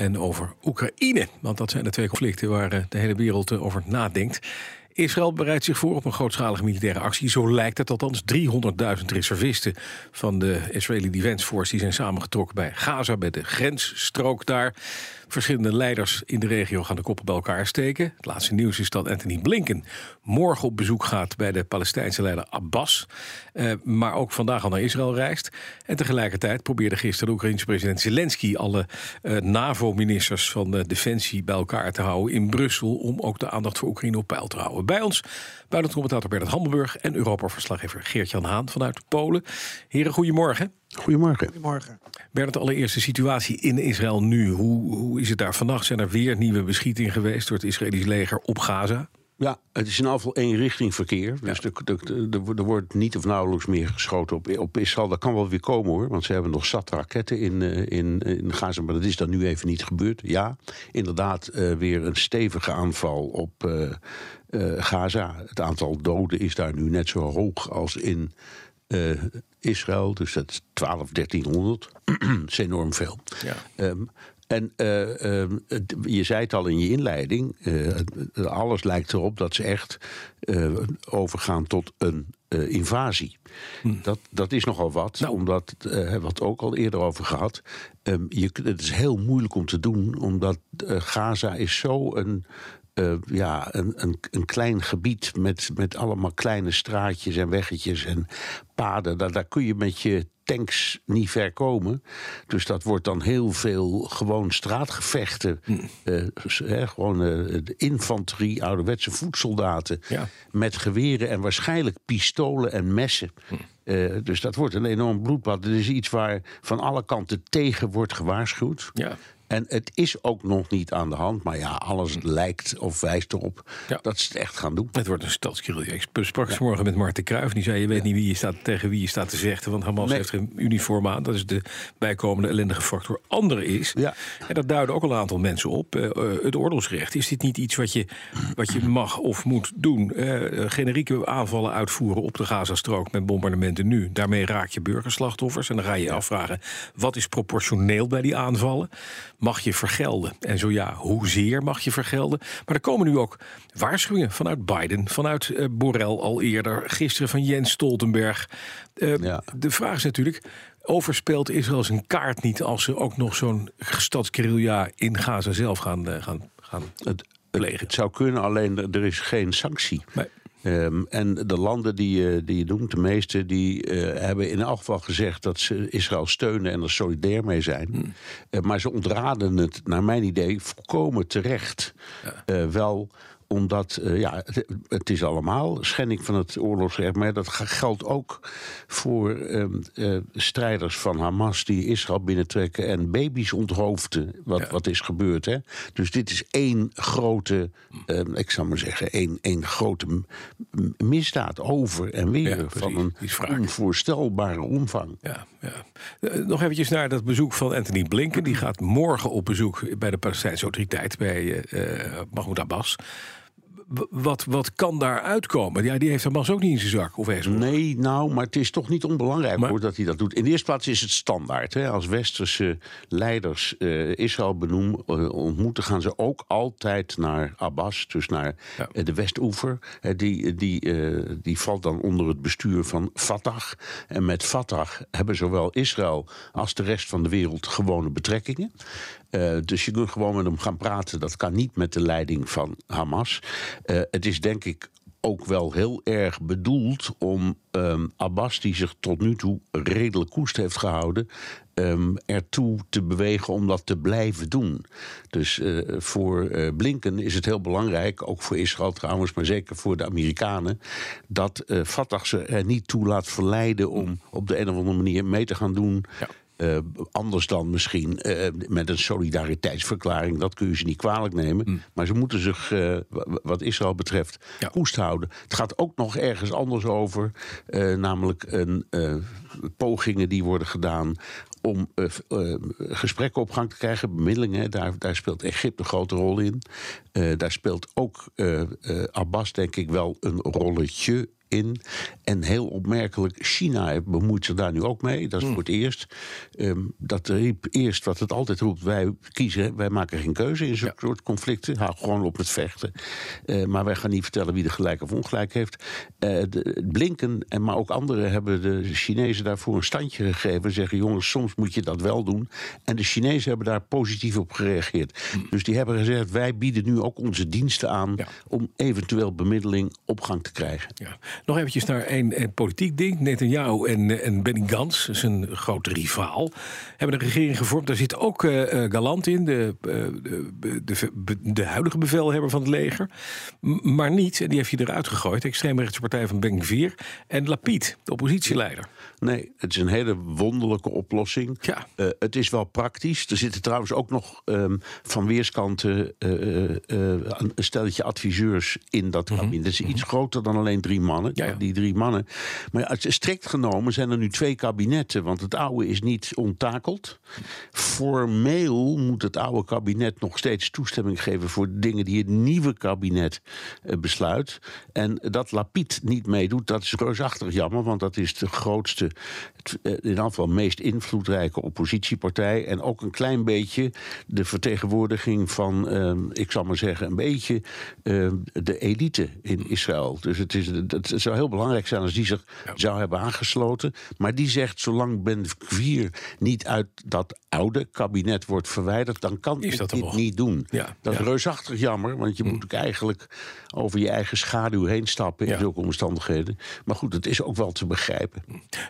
en over Oekraïne. Want dat zijn de twee conflicten waar eh, de hele wereld eh, over nadenkt. Israël bereidt zich voor op een grootschalige militaire actie. Zo lijkt het althans. 300.000 reservisten van de Israëli Defense Force... zijn samengetrokken bij Gaza, bij de grensstrook daar. Verschillende leiders in de regio gaan de koppen bij elkaar steken. Het laatste nieuws is dat Anthony Blinken morgen op bezoek gaat... bij de Palestijnse leider Abbas. Eh, maar ook vandaag al naar Israël reist. En tegelijkertijd probeerde gisteren de Oekraïnse president Zelensky... alle eh, NAVO-ministers van de Defensie bij elkaar te houden in Brussel... om ook de aandacht voor Oekraïne op peil te houden. Bij ons buitenlandcommentator Bernard Hammelburg... en Europa-verslaggever Geert-Jan Haan vanuit Polen. Heren, goedemorgen. Goedemorgen. Goedemorgen. Bernard, de allereerste situatie in Israël nu. Hoe, hoe is het daar vannacht? Zijn er weer nieuwe beschietingen geweest door het Israëlisch leger op Gaza? Ja, het is in afval één richting verkeer. Dus er, er, wordt niet of nauwelijks meer geschoten op, op Israël. Dat kan wel weer komen hoor, want ze hebben nog zat raketten in, uh, in, in Gaza. Maar dat is dan nu even niet gebeurd. Ja, inderdaad uh, weer een stevige aanval op uh, Gaza. Het aantal doden is daar nu net zo hoog als in Israël. Dus dat is 12, 1300. dat is enorm veel. Ja. Um, en uh, uh, je zei het al in je inleiding, uh, alles lijkt erop dat ze echt overgaan tot een invasie. Hm. Dat, dat is nogal wat, nou. omdat, het ook al eerder over gehad. Um, je, het is heel moeilijk om te doen, omdat Gaza is zo een, uh, ja, een, een, een, klein gebied met, met allemaal kleine straatjes en weggetjes en paden. Daar, daar kun je met je tanks niet ver komen. Dus dat wordt dan heel veel gewoon straatgevechten. Hm. Uh, hè, gewoon uh, de infanterie, ouderwetse voedsoldaten. Ja. Met geweren en waarschijnlijk pistolen en messen. Hm. Uh, dus dat wordt een enorm bloedbad. Het is iets waar van alle kanten tegen wordt gewaarschuwd. Ja. En het is ook nog niet aan de hand. Maar ja, alles lijkt of wijst erop Ja. dat ze het echt gaan doen. Het wordt een stadskirurgie. Ik sprak vanmorgen met Marten Kruijf. Die zei, je weet niet wie je staat, tegen wie je staat te vechten. Want Hamas Nee. heeft geen uniform aan. Dat is de bijkomende ellendige factor. Andere is, Ja. en dat duiden ook al een aantal mensen op... eh, eh, het oorlogsrecht. Is dit niet iets wat je, wat je mag of moet doen? Eh, generieke aanvallen uitvoeren op de Gazastrook... met bombardementen nu. Daarmee raak je burgerslachtoffers. En dan ga je je afvragen, wat is proportioneel bij die aanvallen? Mag je vergelden? En zo ja, hoezeer mag je vergelden? Maar er komen nu ook waarschuwingen vanuit Biden... vanuit eh, Borrell al eerder, gisteren van Jens Stoltenberg. Eh, Ja. De vraag is natuurlijk... Overspeelt Israël zijn kaart niet als ze ook nog zo'n stadsguerrilla in Gaza zelf gaan, eh, gaan, gaan Het, plegen? het zou kunnen, alleen er- er is geen sanctie. Nee. Ehm, en de landen die, je- die je noemt, de meeste, die eh, hebben in elk geval gezegd dat ze Israël steunen en er solidair mee zijn. Eh, maar ze ontraden het, naar mijn idee, volkomen terecht. Eh, wel omdat, eh, ja, het, het is allemaal schending van het oorlogsrecht. Maar dat geldt ook voor ehm, eh, strijders van Hamas die Israël binnentrekken en baby's onthoofden. Wat, Ja. wat is gebeurd, hè? Dus dit is één grote, ehm, ik zou maar zeggen, één, één grote misdaad over en weer. Ja, van een onvoorstelbare omvang. Ja, ja. Eh, nog eventjes naar dat bezoek van Anthony Blinken. Die gaat morgen op bezoek bij de Palestijnse autoriteit, bij eh, Mahmoud Abbas. Wat, wat kan daar uitkomen? Ja, die heeft Hamas ook niet in zijn zak. Of Hezbollah. Nee, nou, maar het is toch niet onbelangrijk Maar- hoor, dat hij dat doet. In de eerste plaats is het standaard. Hè? Als westerse leiders eh, Israël benoemen, eh, ontmoeten, gaan ze ook altijd naar Abbas, dus naar Ja. eh, de Westoever. Die, die, die valt dan onder het bestuur van Fatah. En met Fatah hebben zowel Israël als de rest van de wereld gewone betrekkingen. Eh, dus je kunt gewoon met hem gaan praten. Dat kan niet met de leiding van Hamas. Eh, het is denk ik ook wel heel erg bedoeld om ehm, Abbas, die zich tot nu toe redelijk koest heeft gehouden, ehm, ertoe te bewegen om dat te blijven doen. Dus eh, voor Blinken is het heel belangrijk, ook voor Israël trouwens, maar zeker voor de Amerikanen, dat eh Fatah ze er niet toe laat verleiden om op de een of andere manier mee te gaan doen. Ja. Eh, anders dan misschien eh, met een solidariteitsverklaring. Dat kun je ze niet kwalijk nemen. Mm. Maar ze moeten zich, eh, wa- wat Israël betreft, Ja. koest houden. Het gaat ook nog ergens anders over. namelijk een, pogingen die worden gedaan om eh, gesprekken op gang te krijgen, bemiddelingen. Daar, daar speelt Egypte een grote rol in. Daar speelt ook Abbas, denk ik, wel een rolletje in. En heel opmerkelijk, China bemoeit zich daar nu ook mee. Dat is voor het eerst. Ehm, dat riep eerst wat het altijd roept: wij kiezen, wij maken geen keuze in zo'n soort conflicten. Hou gewoon op met vechten. Eh, maar wij gaan niet vertellen wie er gelijk of ongelijk heeft. Eh, de, Blinken en maar ook anderen hebben de Chinezen daarvoor een standje gegeven. Zeggen: jongens, soms moet je dat wel doen. En de Chinezen hebben daar positief op gereageerd. Dus die hebben gezegd: wij bieden nu ook onze diensten aan Ja. om eventueel bemiddeling op gang te krijgen. Ja. Nog eventjes naar een, een politiek ding. Netanyahu en, eh, en Benny Gantz, zijn grote rivaal, hebben een regering gevormd. Daar zit ook eh, eh, Galant in, de, de, de, de, huidige bevelhebber van het leger. Maar niet, en die heeft hij eruit gegooid, de extreemrechtse partij van Ben Gvir. En Lapid, de oppositieleider. Nee, het is een hele wonderlijke oplossing. Ja. Het is wel praktisch. Er zitten trouwens ook nog ehm, van weerskanten een stelletje adviseurs in dat kabinet. Het is iets groter dan alleen drie mannen. Ja, ja. Die drie mannen. Maar strikt genomen zijn er nu twee kabinetten. Want het oude is niet onttakeld. Formeel moet het oude kabinet nog steeds toestemming geven voor dingen die het nieuwe kabinet eh, besluit. En dat Lapid niet meedoet, dat is reusachtig jammer. Want dat is de grootste, eh, in ieder geval meest invloedrijke oppositiepartij. En ook een klein beetje de vertegenwoordiging van, eh, ik zal maar zeggen, een beetje eh, de elite in Israël. Dus het, is, het zou heel belangrijk zijn als die zich zou hebben aangesloten. Maar die zegt, zolang Ben Gvir niet uit dat oude kabinet wordt verwijderd, dan kan Is ik dat dit nog? niet doen. Ja, Dat is ja. reusachtig jammer, want je moet ook eigenlijk over je eigen schaduw heen stappen in zulke omstandigheden. Maar goed, het is ook wel te begrijpen.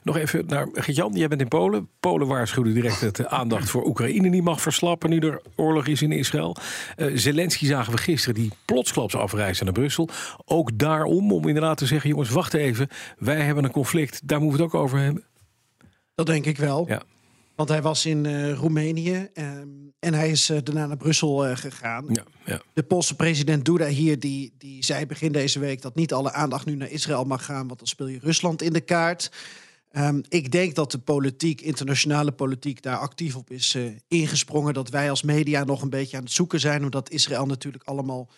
Nog even naar Jan, jij bent in Polen. Polen waarschuwde direct dat de aandacht voor Oekraïne niet mag verslappen nu er oorlog is in Israël. Eh, Zelensky zagen we gisteren die plotsklaps afreizen naar Brussel. Ook daarom, om inderdaad te zeggen, jongens, wacht even. Wij hebben een conflict, daar moeten we het ook over hebben. Dat denk ik wel. Ja. Want hij was in eh, Roemenië ehm, en hij is eh, daarna naar Brussel eh, gegaan. Ja, ja. De Poolse president Duda hier, die, die zei begin deze week dat niet alle aandacht nu naar Israël mag gaan, want dan speel je Rusland in de kaart. Ehm, ik denk dat de politiek, internationale politiek, daar actief op is ingesprongen. Dat wij als media nog een beetje aan het zoeken zijn, omdat Israël natuurlijk allemaal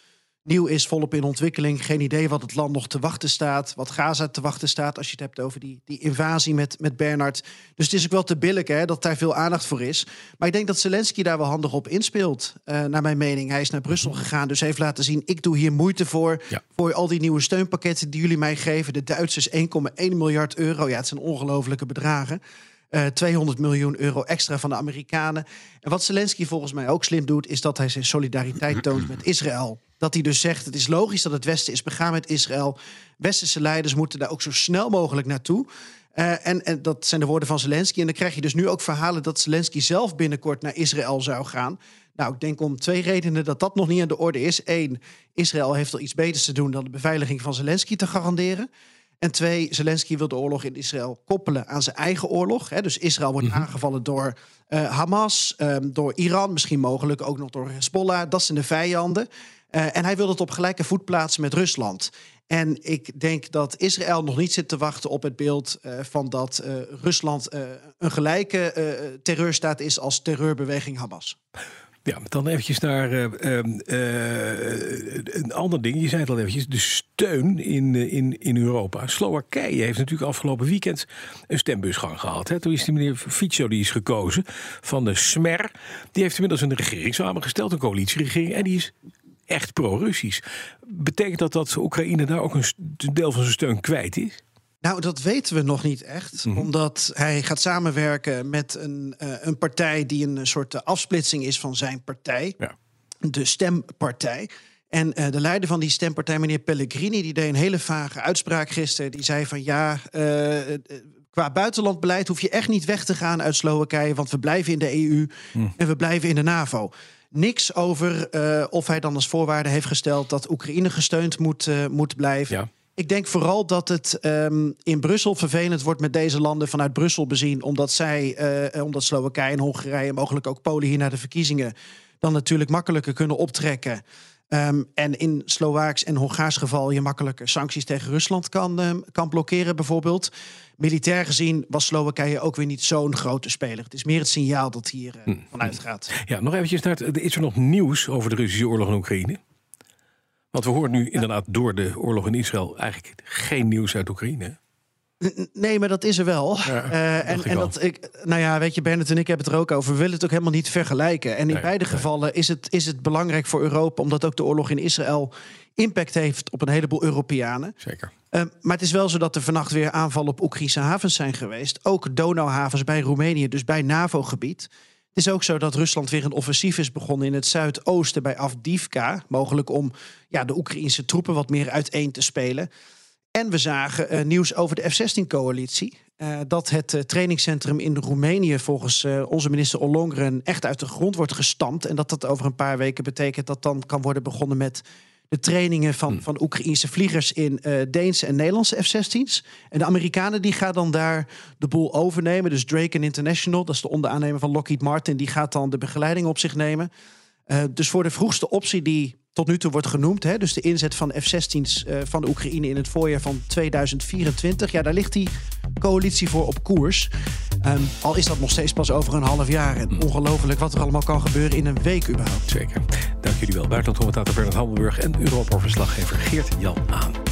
nieuw is, volop in ontwikkeling. Geen idee wat het land nog te wachten staat, wat Gaza te wachten staat, als je het hebt over die, die invasie met, met Bernard. Dus het is ook wel te billig hè, dat daar veel aandacht voor is. Maar ik denk dat Zelensky daar wel handig op inspeelt, eh, naar mijn mening. Hij is naar Brussel gegaan, dus heeft laten zien, ik doe hier moeite voor. Ja. Voor al die nieuwe steunpakketten die jullie mij geven. De Duitsers 1,1 miljard euro. Ja, het zijn ongelofelijke bedragen. Eh, 200 miljoen euro extra van de Amerikanen. En wat Zelensky volgens mij ook slim doet, is dat hij zijn solidariteit toont met Israël. Dat hij dus zegt: het is logisch dat het Westen is begaan met Israël. Westerse leiders moeten daar ook zo snel mogelijk naartoe. Eh, en, en dat zijn de woorden van Zelensky. En dan krijg je dus nu ook verhalen dat Zelensky zelf binnenkort naar Israël zou gaan. Nou, ik denk om twee redenen dat dat nog niet aan de orde is. Eén, Israël heeft al iets beters te doen dan de beveiliging van Zelensky te garanderen. En twee, Zelensky wil de oorlog in Israël koppelen aan zijn eigen oorlog. Hè. Dus Israël wordt aangevallen door eh, Hamas, ehm, door Iran, misschien mogelijk ook nog door Hezbollah. Dat zijn de vijanden. Eh, en hij wil het op gelijke voet plaatsen met Rusland. En ik denk dat Israël nog niet zit te wachten op het beeld eh, van dat Rusland een gelijke terreurstaat is als terreurbeweging Hamas. Ja, dan eventjes naar eh, ehm, eh, een ander ding. Je zei het al eventjes, de steun in, eh, in, in Europa. Slowakije heeft natuurlijk afgelopen weekend een stembusgang gehad. Hè. Toen is die meneer Fico die is gekozen van de Smer. Die heeft inmiddels een regering samengesteld, een coalitieregering. En die is echt pro-Russisch. Betekent dat dat Oekraïne daar ook een deel van zijn steun kwijt is? Nou, dat weten we nog niet echt. Omdat hij gaat samenwerken met een, eh, een partij die een soort eh, afsplitsing is van zijn partij. Ja. De Stempartij. En eh, de leider van die stempartij, meneer Pellegrini, die deed een hele vage uitspraak gisteren. Die zei van ja, eh, qua buitenlandbeleid hoef je echt niet weg te gaan uit Slowakije, want we blijven in de EU en we blijven in de NAVO. Niks over of hij dan als voorwaarde heeft gesteld dat Oekraïne gesteund moet, moet blijven. Ja. Ik denk vooral dat het ehm, in Brussel vervelend wordt met deze landen vanuit Brussel bezien. Omdat zij, uh, omdat Slowakije en Hongarije, mogelijk ook Polen hier naar de verkiezingen, dan natuurlijk makkelijker kunnen optrekken. Um, en in Slovaaks en Hongaars geval je makkelijker sancties tegen Rusland kan, um, kan blokkeren, bijvoorbeeld. Militair gezien was Slowakije ook weer niet zo'n grote speler. Het is meer het signaal dat hier uh, vanuit gaat. Ja, nog eventjes naar het, is er nog nieuws over de Russische oorlog in Oekraïne? Want we horen nu inderdaad door de oorlog in Israël eigenlijk geen nieuws uit Oekraïne. Nee, maar dat is er wel. Ja, uh, en, en dat ik, nou ja, weet je, Bernard en ik hebben het er ook over. We willen het ook helemaal niet vergelijken. En in beide gevallen is het, is het belangrijk voor Europa, omdat ook de oorlog in Israël impact heeft op een heleboel Europeanen. Zeker. Uh, maar het is wel zo dat er vannacht weer aanvallen op Oekraïnse havens zijn geweest. Ook Donauhavens bij Roemenië, dus bij NAVO-gebied. Het is ook zo dat Rusland weer een offensief is begonnen in het zuidoosten bij Avdivka. Mogelijk om ja, de Oekraïnse troepen wat meer uiteen te spelen. En we zagen uh, nieuws over de F-16-coalitie. Uh, dat het uh, trainingscentrum in Roemenië volgens onze minister Ollongren echt uit de grond wordt gestampt. En dat dat over een paar weken betekent dat dan kan worden begonnen met de trainingen van, hmm. van Oekraïnse vliegers in Deense en Nederlandse F-16's. En de Amerikanen die gaan dan daar de boel overnemen. Dus Drake International, dat is de onderaannemer van Lockheed Martin, die gaat dan de begeleiding op zich nemen. dus voor de vroegste optie die tot nu toe wordt genoemd. Hè, dus de inzet van F-16's uh, van de Oekraïne in het voorjaar van 2024. Ja, daar ligt die coalitie voor op koers. Um, al is dat nog steeds pas over een half jaar. En ongelooflijk wat er allemaal kan gebeuren in een week überhaupt. Zeker. Dank jullie wel. Buitenlandcommentator Bernard Hammelburg en Europa-verslaggever Geert-Jan Aan.